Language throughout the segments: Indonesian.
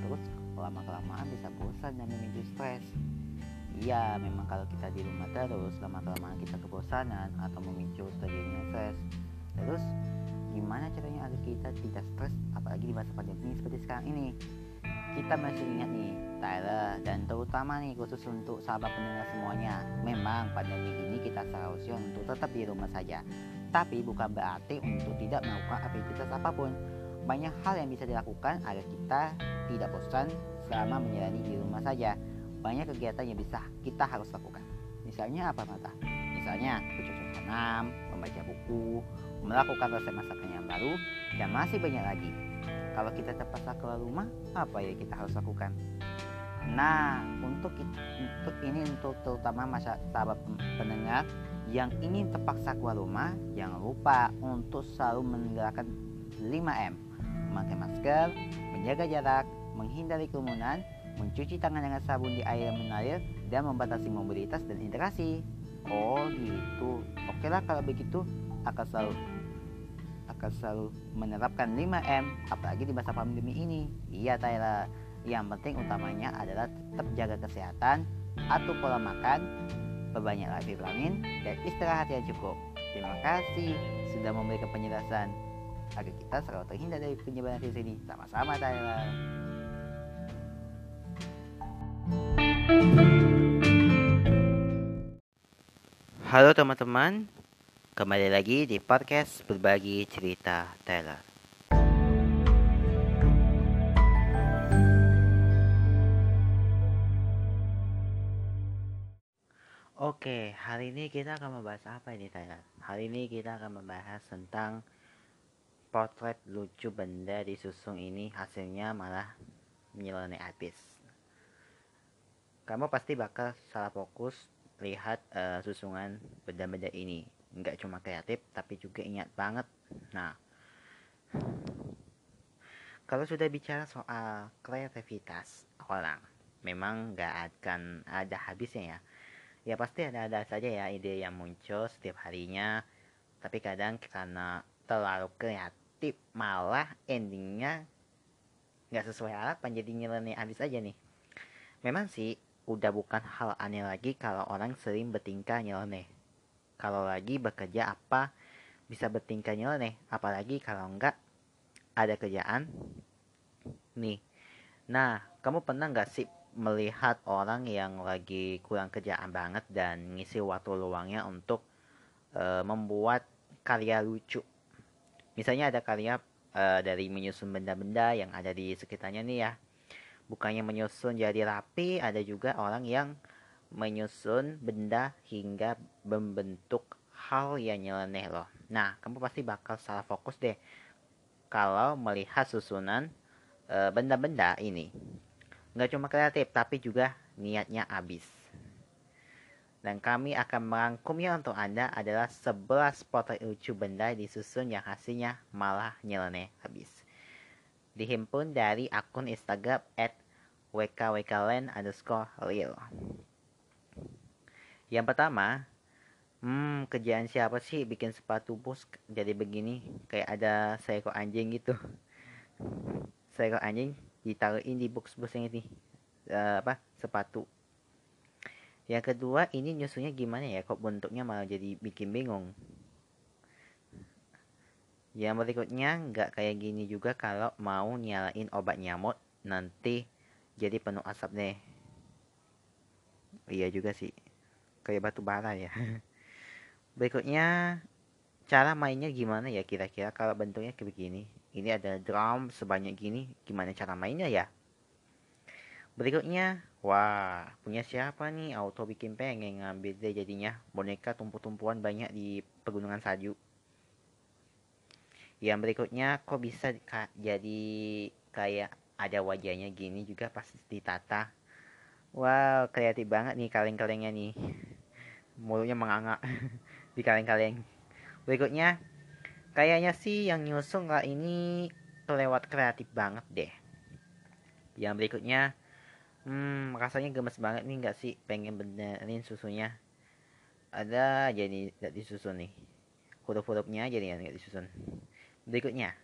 Terus lama kelamaan bisa bosan dan memicu stres. Iya memang kalau kita di rumah terus lama kelamaan kita kebosanan atau memicu terjadinya stres. Terus gimana caranya agar kita tidak stres apalagi di masa pandemi seperti sekarang ini? Kita masih ingat nih Tyler dan terutama nih khusus untuk sahabat pendengar semuanya. Memang pandemi ini kita seharusnya untuk tetap di rumah saja. Tapi bukan berarti untuk tidak melakukan aktivitas apa pun banyak hal yang bisa dilakukan agar kita tidak bosan selama menjalani di rumah saja banyak kegiatan yang bisa kita harus lakukan misalnya apa mata misalnya bercocok tanam membaca buku melakukan resep masakan yang baru dan masih banyak lagi kalau kita terpaksa keluar rumah, apa yang kita harus lakukan? Nah, untuk untuk ini untuk terutama masyarakat pendengar yang ingin terpaksa keluar rumah, jangan lupa untuk selalu meninggalkan 5M. Memakai masker, menjaga jarak, menghindari kerumunan, mencuci tangan dengan sabun di air yang mengalir, dan membatasi mobilitas dan interaksi. Oh gitu. Oke lah kalau begitu akan selalu akan selalu menerapkan 5M apalagi di masa pandemi ini. Iya Tyler, yang penting utamanya adalah tetap jaga kesehatan, atur pola makan, perbanyaklah vitamin, dan istirahat yang cukup. Terima kasih sudah memberikan penjelasan agar kita selalu terhindar dari penyebaran virus ini. Sama-sama Tyler. Halo teman-teman, Kembali lagi di podcast berbagi cerita Taylor. Oke, hari ini kita akan membahas apa ini Taylor? Hari ini kita akan membahas tentang potret lucu benda di susung ini hasilnya malah nyeleneh habis. Kamu pasti bakal salah fokus lihat uh, susungan benda-benda ini. Nggak cuma kreatif tapi juga ingat banget. Nah kalau sudah bicara soal kreativitas orang memang nggak akan ada habisnya ya. Ya pasti ada-ada saja ya ide yang muncul setiap harinya. Tapi kadang karena terlalu kreatif malah endingnya nggak sesuai harapan jadi nyeleneh habis aja nih. Memang sih udah bukan hal aneh lagi kalau orang sering bertingkah nyeleneh. Kalau lagi bekerja apa bisa bertingkah nyeleneh. Apalagi kalau enggak ada kerjaan nih. Nah kamu pernah nggak sih melihat orang yang lagi kurang kerjaan banget dan ngisi waktu luangnya untuk uh, membuat karya lucu misalnya ada karya uh, dari menyusun benda-benda yang ada di sekitarnya nih ya bukannya menyusun jadi rapi ada juga orang yang menyusun benda hingga membentuk hal yang nyeleneh loh. Nah, kamu pasti bakal salah fokus deh kalau melihat susunan eh, benda-benda e, ini. Nggak cuma kreatif, tapi juga niatnya habis. Dan kami akan merangkumnya untuk Anda adalah 11 potret lucu benda disusun yang hasilnya malah nyeleneh habis. Dihimpun dari akun Instagram at wkwkland underscore real. Yang pertama, hmm, kerjaan siapa sih bikin sepatu bos jadi begini? Kayak ada seekor anjing gitu. Seekor anjing ditaruhin di box-box ini. Uh, apa? Sepatu. Yang kedua, ini nyusunnya gimana ya? Kok bentuknya malah jadi bikin bingung. Yang berikutnya nggak kayak gini juga kalau mau nyalain obat nyamuk nanti jadi penuh asap deh. Iya juga sih kayak batu bara ya berikutnya cara mainnya gimana ya kira-kira kalau bentuknya kayak begini ini ada drum sebanyak gini gimana cara mainnya ya berikutnya wah punya siapa nih auto bikin pengen ngambil deh jadinya boneka tumpu-tumpuan banyak di pegunungan salju yang berikutnya kok bisa jadi kayak ada wajahnya gini juga pasti ditata Wow, kreatif banget nih kaleng-kalengnya nih. Mulutnya menganga di kaleng-kaleng. Berikutnya, kayaknya sih yang nyusun kali ini kelewat kreatif banget deh. Yang berikutnya, hmm, rasanya gemes banget nih nggak sih pengen benerin susunya. Ada jadi nggak disusun nih. Huruf-hurufnya jadi nggak disusun. Berikutnya,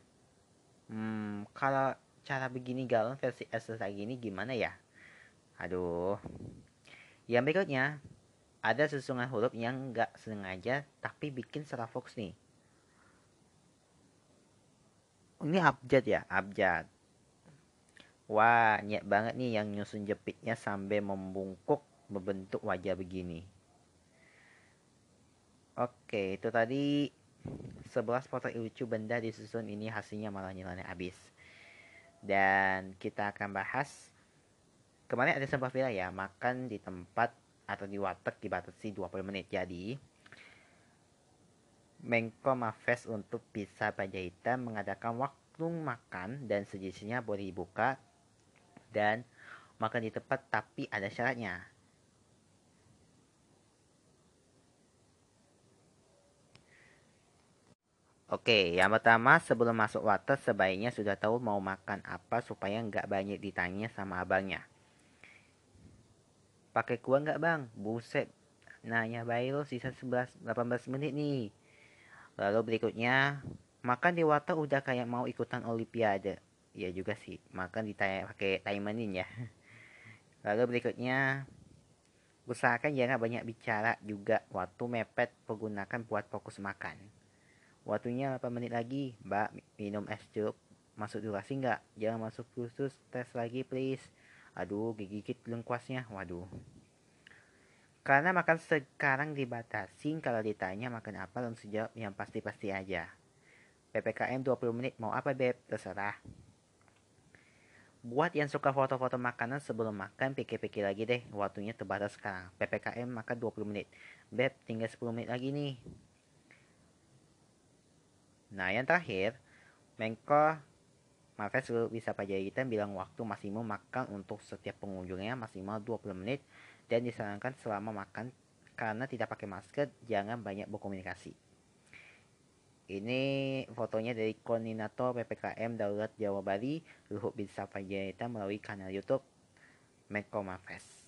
hmm, kalau cara begini galon versi SS lagi ini gimana ya? Aduh. Yang berikutnya, ada susunan huruf yang nggak sengaja tapi bikin salah fokus nih. Ini abjad ya, abjad. Wah, nyet banget nih yang nyusun jepitnya sampai membungkuk membentuk wajah begini. Oke, itu tadi 11 foto lucu benda disusun ini hasilnya malah nilainya habis. Dan kita akan bahas kemarin ada sebuah villa ya, makan di tempat atau di warteg dibatasi 20 menit. Jadi Mengko Mafes untuk bisa Panjaitan mengadakan waktu makan dan sejenisnya boleh dibuka dan makan di tempat tapi ada syaratnya. Oke, yang pertama sebelum masuk water sebaiknya sudah tahu mau makan apa supaya nggak banyak ditanya sama abangnya. Pakai kuah nggak bang? Buset, nanya bayi lo sisa 11, 18 menit nih. Lalu berikutnya, makan di water udah kayak mau ikutan olimpiade. Iya juga sih, makan ditanya pakai timerin ya. Lalu berikutnya, usahakan jangan banyak bicara juga waktu mepet pergunakan buat fokus makan. Waktunya 8 menit lagi, mbak minum es jeruk. Masuk durasi nggak? Jangan masuk khusus, tes lagi please. Aduh, gigit lengkuasnya, waduh. Karena makan sekarang dibatasi, kalau ditanya makan apa langsung jawab yang pasti-pasti aja. PPKM 20 menit, mau apa beb? Terserah. Buat yang suka foto-foto makanan sebelum makan, pikir-pikir lagi deh. Waktunya terbatas sekarang. PPKM makan 20 menit. Beb, tinggal 10 menit lagi nih. Nah, yang terakhir, Menko Mafes bisa Pajahitan bilang waktu maksimum makan untuk setiap pengunjungnya maksimal 20 menit dan disarankan selama makan karena tidak pakai masker jangan banyak berkomunikasi. Ini fotonya dari koordinator PPKM Darurat Jawa Bali, Luhut bin Sapanjaitan melalui kanal YouTube Menko Mafes.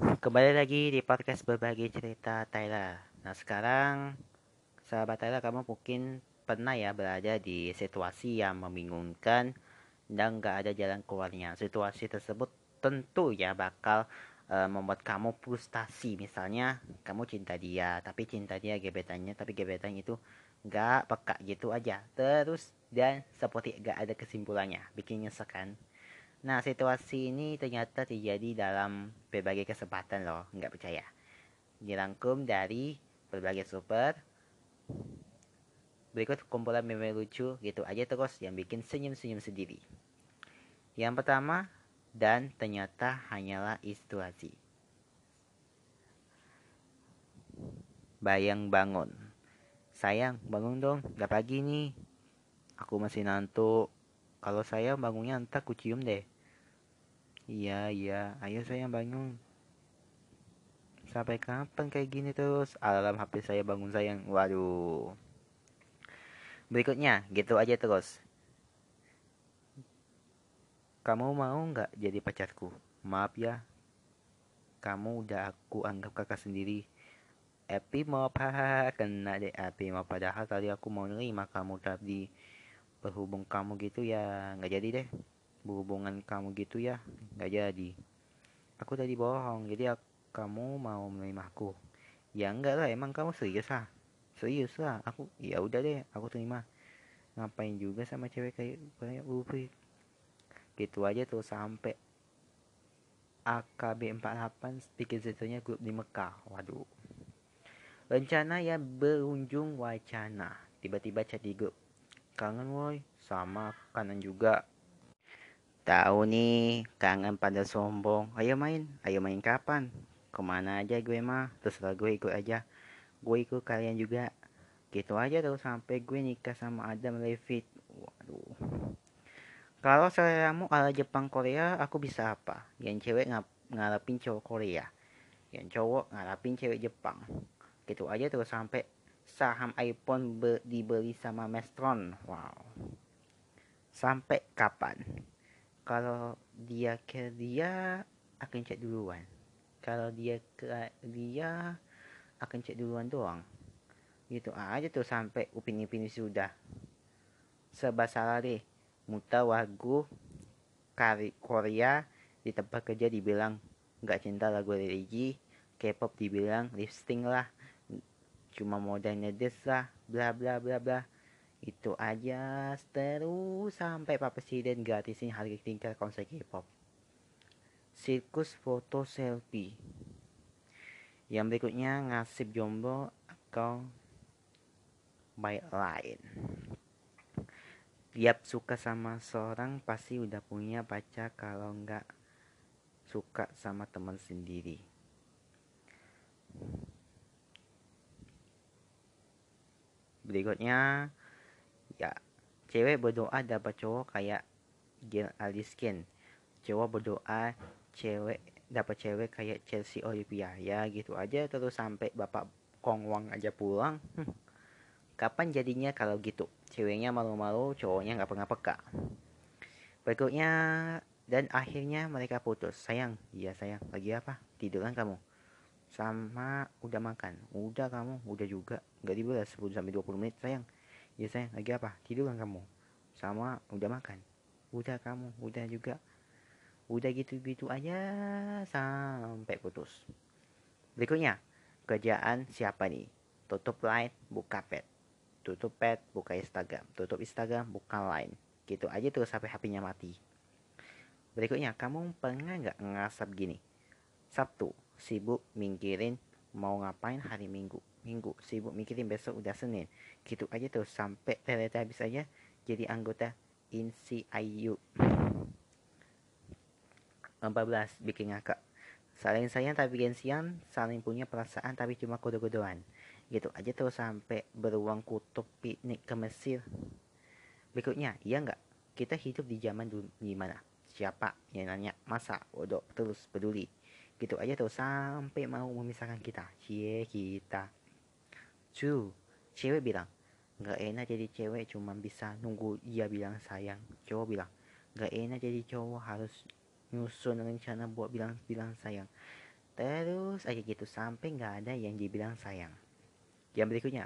Kembali lagi di podcast berbagi cerita Tyler. Nah sekarang sahabat Tyler kamu mungkin pernah ya berada di situasi yang membingungkan dan gak ada jalan keluarnya. Situasi tersebut tentu ya bakal uh, membuat kamu frustasi. Misalnya kamu cinta dia tapi cinta dia gebetannya tapi gebetannya itu nggak peka gitu aja. Terus dan seperti gak ada kesimpulannya. Bikin nyesek kan? Nah situasi ini ternyata terjadi dalam berbagai kesempatan loh nggak percaya. Dirangkum dari berbagai super berikut kumpulan meme lucu gitu aja terus yang bikin senyum-senyum sendiri. Yang pertama dan ternyata hanyalah ilustrasi. Bayang bangun. Sayang, bangun dong, udah pagi nih. Aku masih nantuk. Kalau saya bangunnya entah ku cium deh. Iya, iya, ayo sayang bangun. Sampai kapan kayak gini terus? Alarm HP saya bangun sayang. Waduh. Berikutnya, gitu aja terus. Kamu mau nggak jadi pacarku? Maaf ya, kamu udah aku anggap kakak sendiri. Epi mau apa? Kena deh Epi mau padahal tadi aku mau nerima kamu tapi berhubung kamu gitu ya nggak jadi deh. Berhubungan kamu gitu ya nggak jadi. Aku tadi bohong jadi aku, kamu mau menerima aku. Ya enggak lah emang kamu serius lah. Serius lah aku ya udah deh aku terima. Ngapain juga sama cewek kayak kayak Upi gitu aja tuh sampai AKB48 bikin satunya grup di Mekah. Waduh. Rencana yang berunjung wacana. Tiba-tiba chat di grup. Kangen woi. Sama kanan juga. Tahu nih kangen pada sombong. Ayo main. Ayo main kapan? Ke mana aja gue mah terserah gue ikut aja. Gue ikut kalian juga. Gitu aja tuh sampai gue nikah sama Adam Levit. Waduh kalau seleramu ala Jepang Korea, aku bisa apa? Yang cewek ng ngarapin cowok Korea. Yang cowok ngarapin cewek Jepang. Gitu aja terus sampai saham iPhone dibeli sama Mestron. Wow. Sampai kapan? Kalau dia ke dia akan cek duluan. Kalau dia ke dia akan cek duluan doang gitu aja tuh sampai upin ipin sudah serba salah deh muta kari Korea di tempat kerja dibilang nggak cinta lagu religi K-pop dibilang lifting lah cuma modalnya des bla bla bla bla. Itu aja terus sampai Pak Presiden gratisin harga tingkat konser K-pop. Sirkus foto selfie. Yang berikutnya ngasih jomblo atau by lain tiap suka sama seorang pasti udah punya pacar kalau nggak suka sama teman sendiri. Berikutnya ya cewek berdoa dapat cowok kayak Gil Aliskin. Cowok berdoa cewek dapat cewek kayak Chelsea Olivia ya gitu aja terus sampai bapak Kongwang aja pulang. kapan jadinya kalau gitu? Ceweknya malu-malu cowoknya nggak pernah peka berikutnya dan akhirnya mereka putus. Sayang iya sayang. Lagi apa? Tiduran kamu. Sama udah makan. Udah kamu udah juga. Nggak dibalas 10 sampai 20 menit sayang. Ya sayang lagi apa? Tidur kan kamu. Sama udah makan. Udah kamu udah juga. Udah gitu-gitu aja sampai putus. Berikutnya kerjaan siapa nih? Tutup line buka pet tutup pet buka instagram. Tutup instagram buka line. Gitu aja terus sampai hpnya mati. Berikutnya kamu pernah nggak ngasap gini? Sabtu sibuk mikirin mau ngapain hari minggu. Minggu sibuk mikirin besok udah senin. Gitu aja tuh sampai ternyata habis aja jadi anggota Insi Ayu 14 bikin ngakak. Saling sayang tapi gengsian saling punya perasaan tapi cuma kode-kodean gitu aja tuh sampai beruang kutub piknik ke Mesir. Berikutnya iya nggak? Kita hidup di zaman dulu gimana? Siapa yang nanya? Masa? Bodoh terus peduli. Gitu aja tuh sampai mau memisahkan kita. Cie kita. Cu, cewek bilang, gak enak jadi cewek cuma bisa nunggu dia bilang sayang. Cowok bilang, gak enak jadi cowok harus nyusun rencana buat bilang-bilang sayang. Terus aja gitu sampai gak ada yang dibilang sayang. Yang berikutnya,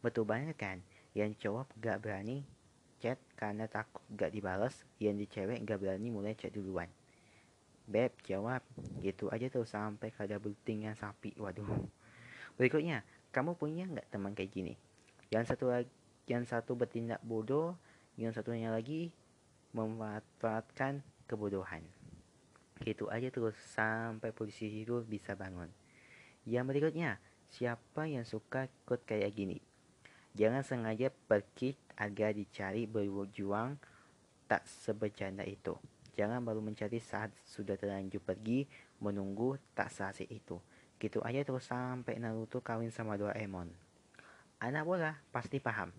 betul banget kan? Yang cowok gak berani chat karena takut gak dibalas, yang di cewek gak berani mulai chat duluan. Beb jawab, gitu aja tuh sampai kada bultingnya sapi. Waduh. Berikutnya, kamu punya nggak teman kayak gini yang satu lagi yang satu bertindak bodoh yang satunya lagi memanfaatkan kebodohan gitu aja terus sampai polisi itu bisa bangun yang berikutnya siapa yang suka ikut kayak gini jangan sengaja pergi agar dicari berjuang tak sebercanda itu jangan baru mencari saat sudah terlanjur pergi menunggu tak seasik itu Gitu aja terus sampai Naruto kawin sama Doraemon. Anak bola pasti paham.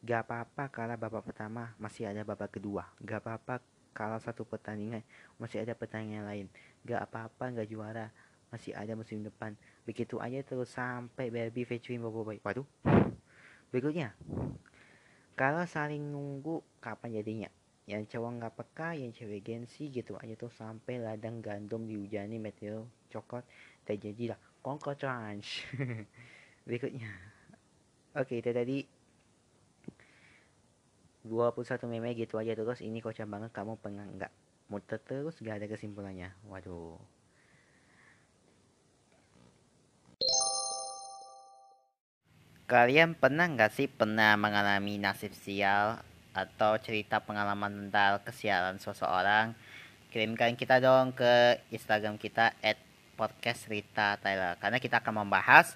Gak apa-apa kalau babak pertama masih ada babak kedua. Gak apa-apa kalau satu pertandingan masih ada pertandingan lain. Gak apa-apa gak juara masih ada musim depan. Begitu aja terus sampai Barbie featuring Bobo Boy. Waduh. Berikutnya. Kalau saling nunggu kapan jadinya? Yang cowok nggak peka, yang cewek gengsi gitu aja tuh sampai ladang gandum dihujani meteor coklat terjadilah Conquer Tranche berikutnya oke okay, itu tadi 21 meme gitu aja terus ini kocak banget kamu pengen nggak muter terus gak ada kesimpulannya waduh Kalian pernah nggak sih pernah mengalami nasib sial atau cerita pengalaman tentang kesialan seseorang? Kirimkan kita dong ke Instagram kita at podcast Rita Tyler karena kita akan membahas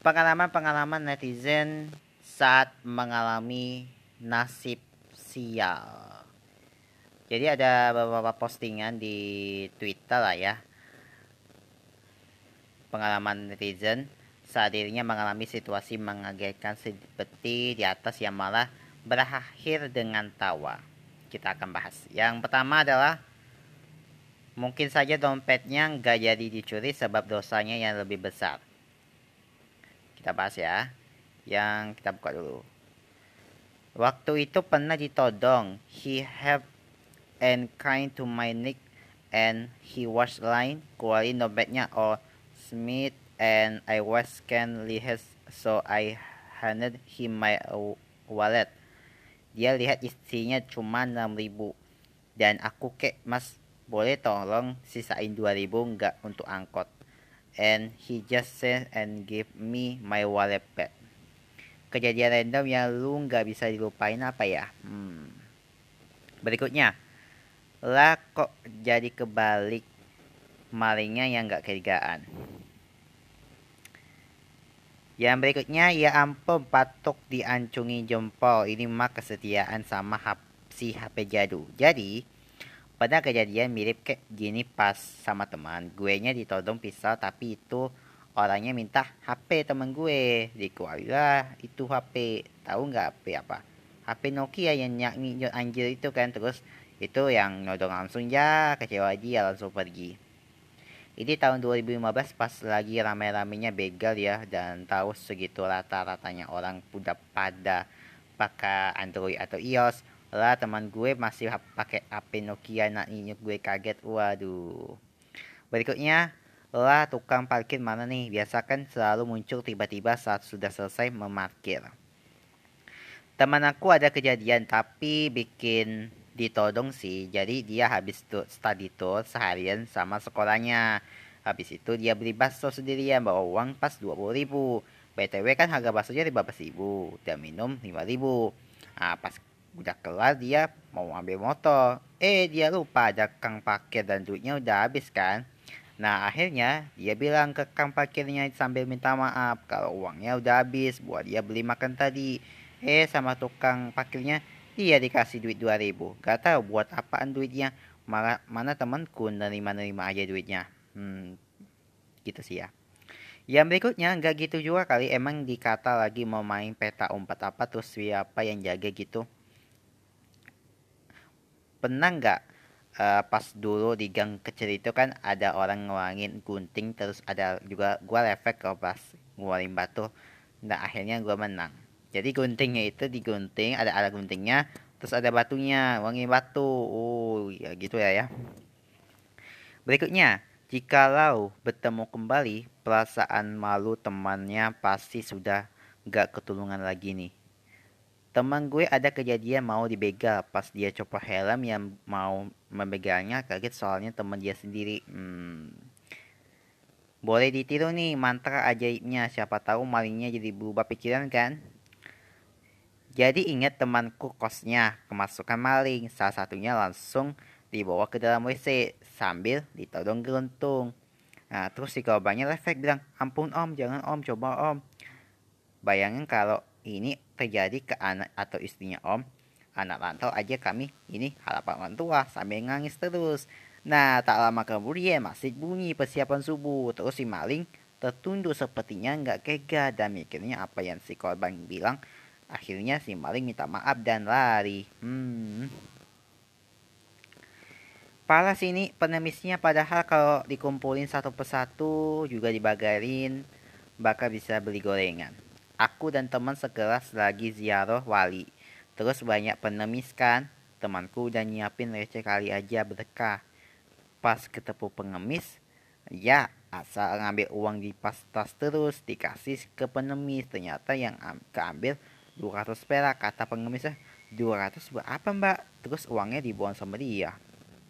pengalaman-pengalaman netizen saat mengalami nasib sial. Jadi ada beberapa postingan di Twitter lah ya. Pengalaman netizen saat dirinya mengalami situasi mengagetkan seperti di atas yang malah berakhir dengan tawa. Kita akan bahas. Yang pertama adalah Mungkin saja dompetnya nggak jadi dicuri sebab dosanya yang lebih besar. Kita bahas ya. Yang kita buka dulu. Waktu itu pernah ditodong. He have and kind to my neck and he was line keluarin dompetnya oh Smith and I was can lihat so I handed him my wallet. Dia lihat isinya cuma 6000 dan aku kek mas boleh tolong sisain 2000 nggak untuk angkot? And he just said and gave me my wallet back. Kejadian random yang lu nggak bisa dilupain apa ya? Hmm. berikutnya. Lah kok jadi kebalik malingnya yang nggak kerjaan yang berikutnya ya ampun patok diancungi jempol. Ini mah kesetiaan sama si HP jadu. Jadi pada kejadian mirip kayak gini pas sama teman. Gue nya ditodong pisau tapi itu orangnya minta HP temen gue. Dikeluarin itu HP tahu nggak HP apa? HP Nokia yang nyanyi anjir itu kan. Terus itu yang nodong langsung ya kecewa dia langsung pergi ini tahun 2015 pas lagi rame-ramenya begal ya dan tahu segitu rata-ratanya orang udah pada pakai Android atau iOS lah teman gue masih pakai HP Nokia nak nyinyuk gue kaget waduh berikutnya lah tukang parkir mana nih? Biasa kan selalu muncul tiba-tiba saat sudah selesai memarkir. Teman aku ada kejadian tapi bikin ditodong sih. Jadi dia habis tuh study tour seharian sama sekolahnya. Habis itu dia beli bakso sendirian bawa uang pas 20 ribu. BTW kan harga baksonya 15 ribu dan minum 5 ribu. Nah, pas udah kelar dia mau ambil motor. Eh dia lupa ada kang parkir dan duitnya udah habis kan. Nah akhirnya dia bilang ke kang parkirnya sambil minta maaf kalau uangnya udah habis buat dia beli makan tadi. Eh sama tukang parkirnya dia dikasih duit 2000. Gak tahu buat apaan duitnya. Mana, mana temanku nerima-nerima aja duitnya. Hmm, gitu sih ya. Yang berikutnya nggak gitu juga kali emang dikata lagi mau main peta umpat apa terus siapa yang jaga gitu. Pernah nggak uh, pas dulu di gang kecil itu kan ada orang ngeluarin gunting terus ada juga gua refleks kalau pas ngeluarin batu nah akhirnya gua menang jadi guntingnya itu digunting ada ada guntingnya terus ada batunya wangi batu oh ya gitu ya ya berikutnya jikalau bertemu kembali perasaan malu temannya pasti sudah gak ketulungan lagi nih Teman gue ada kejadian mau dibegal pas dia coba helm yang mau membegalnya kaget soalnya teman dia sendiri. Hmm. Boleh ditiru nih mantra ajaibnya siapa tahu malingnya jadi berubah pikiran kan? Jadi ingat temanku kosnya kemasukan maling salah satunya langsung dibawa ke dalam WC sambil ditodong geruntung. Nah terus si korbannya refleks bilang ampun om jangan om coba om. Bayangin kalau ini terjadi ke anak atau istrinya om anak rantau aja kami ini harapan orang tua sambil nangis terus nah tak lama kemudian masih bunyi persiapan subuh terus si maling tertunduk sepertinya nggak kega dan mikirnya apa yang si korban bilang akhirnya si maling minta maaf dan lari hmm sini penemisnya padahal kalau dikumpulin satu persatu juga dibagarin bakal bisa beli gorengan. Aku dan teman sekelas lagi ziarah wali. Terus banyak penemis kan. Temanku udah nyiapin receh kali aja berkah. Pas ketemu pengemis, ya asal ngambil uang di pas tas terus dikasih ke penemis. Ternyata yang keambil 200 perak kata pengemisnya. 200 berapa mbak? Terus uangnya dibuang sama dia.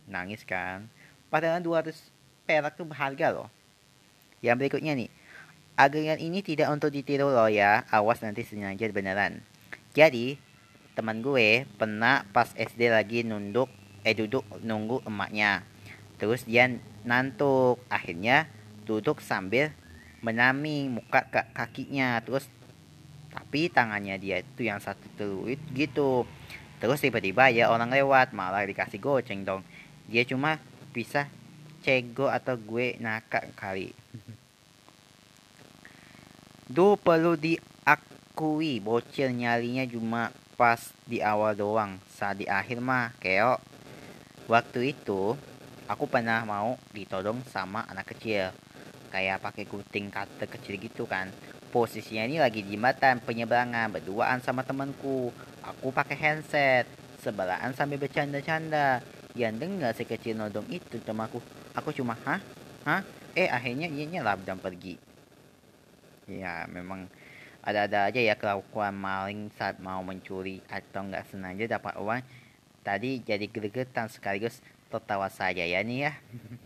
Nangis kan. Padahal 200 perak tuh berharga loh. Yang berikutnya nih. Agengan ini tidak untuk ditiru loh ya, awas nanti sengaja beneran. Jadi, teman gue pernah pas SD lagi nunduk, eh duduk nunggu emaknya. Terus dia nantuk, akhirnya duduk sambil menami muka ke kakinya. Terus tapi tangannya dia itu yang satu teruit gitu. Terus tiba-tiba ya orang lewat malah dikasih goceng dong. Dia cuma bisa cego atau gue nakak kali. Do perlu diakui bocil nyalinya cuma pas di awal doang. Saat di akhir mah keok. Waktu itu aku pernah mau ditodong sama anak kecil. Kayak pakai gunting kata kecil gitu kan. Posisinya ini lagi di jembatan penyeberangan berduaan sama temanku. Aku pakai handset. Sebelaan sambil bercanda-canda. Yang dengar si kecil nodong itu temanku. Aku cuma, hah? Hah? Eh akhirnya ia nyelap dan pergi. ya memang ada-ada aja ya kelakuan maling saat mau mencuri atau nggak sengaja dapat uang tadi jadi gregetan sekaligus tertawa saja ya nih ya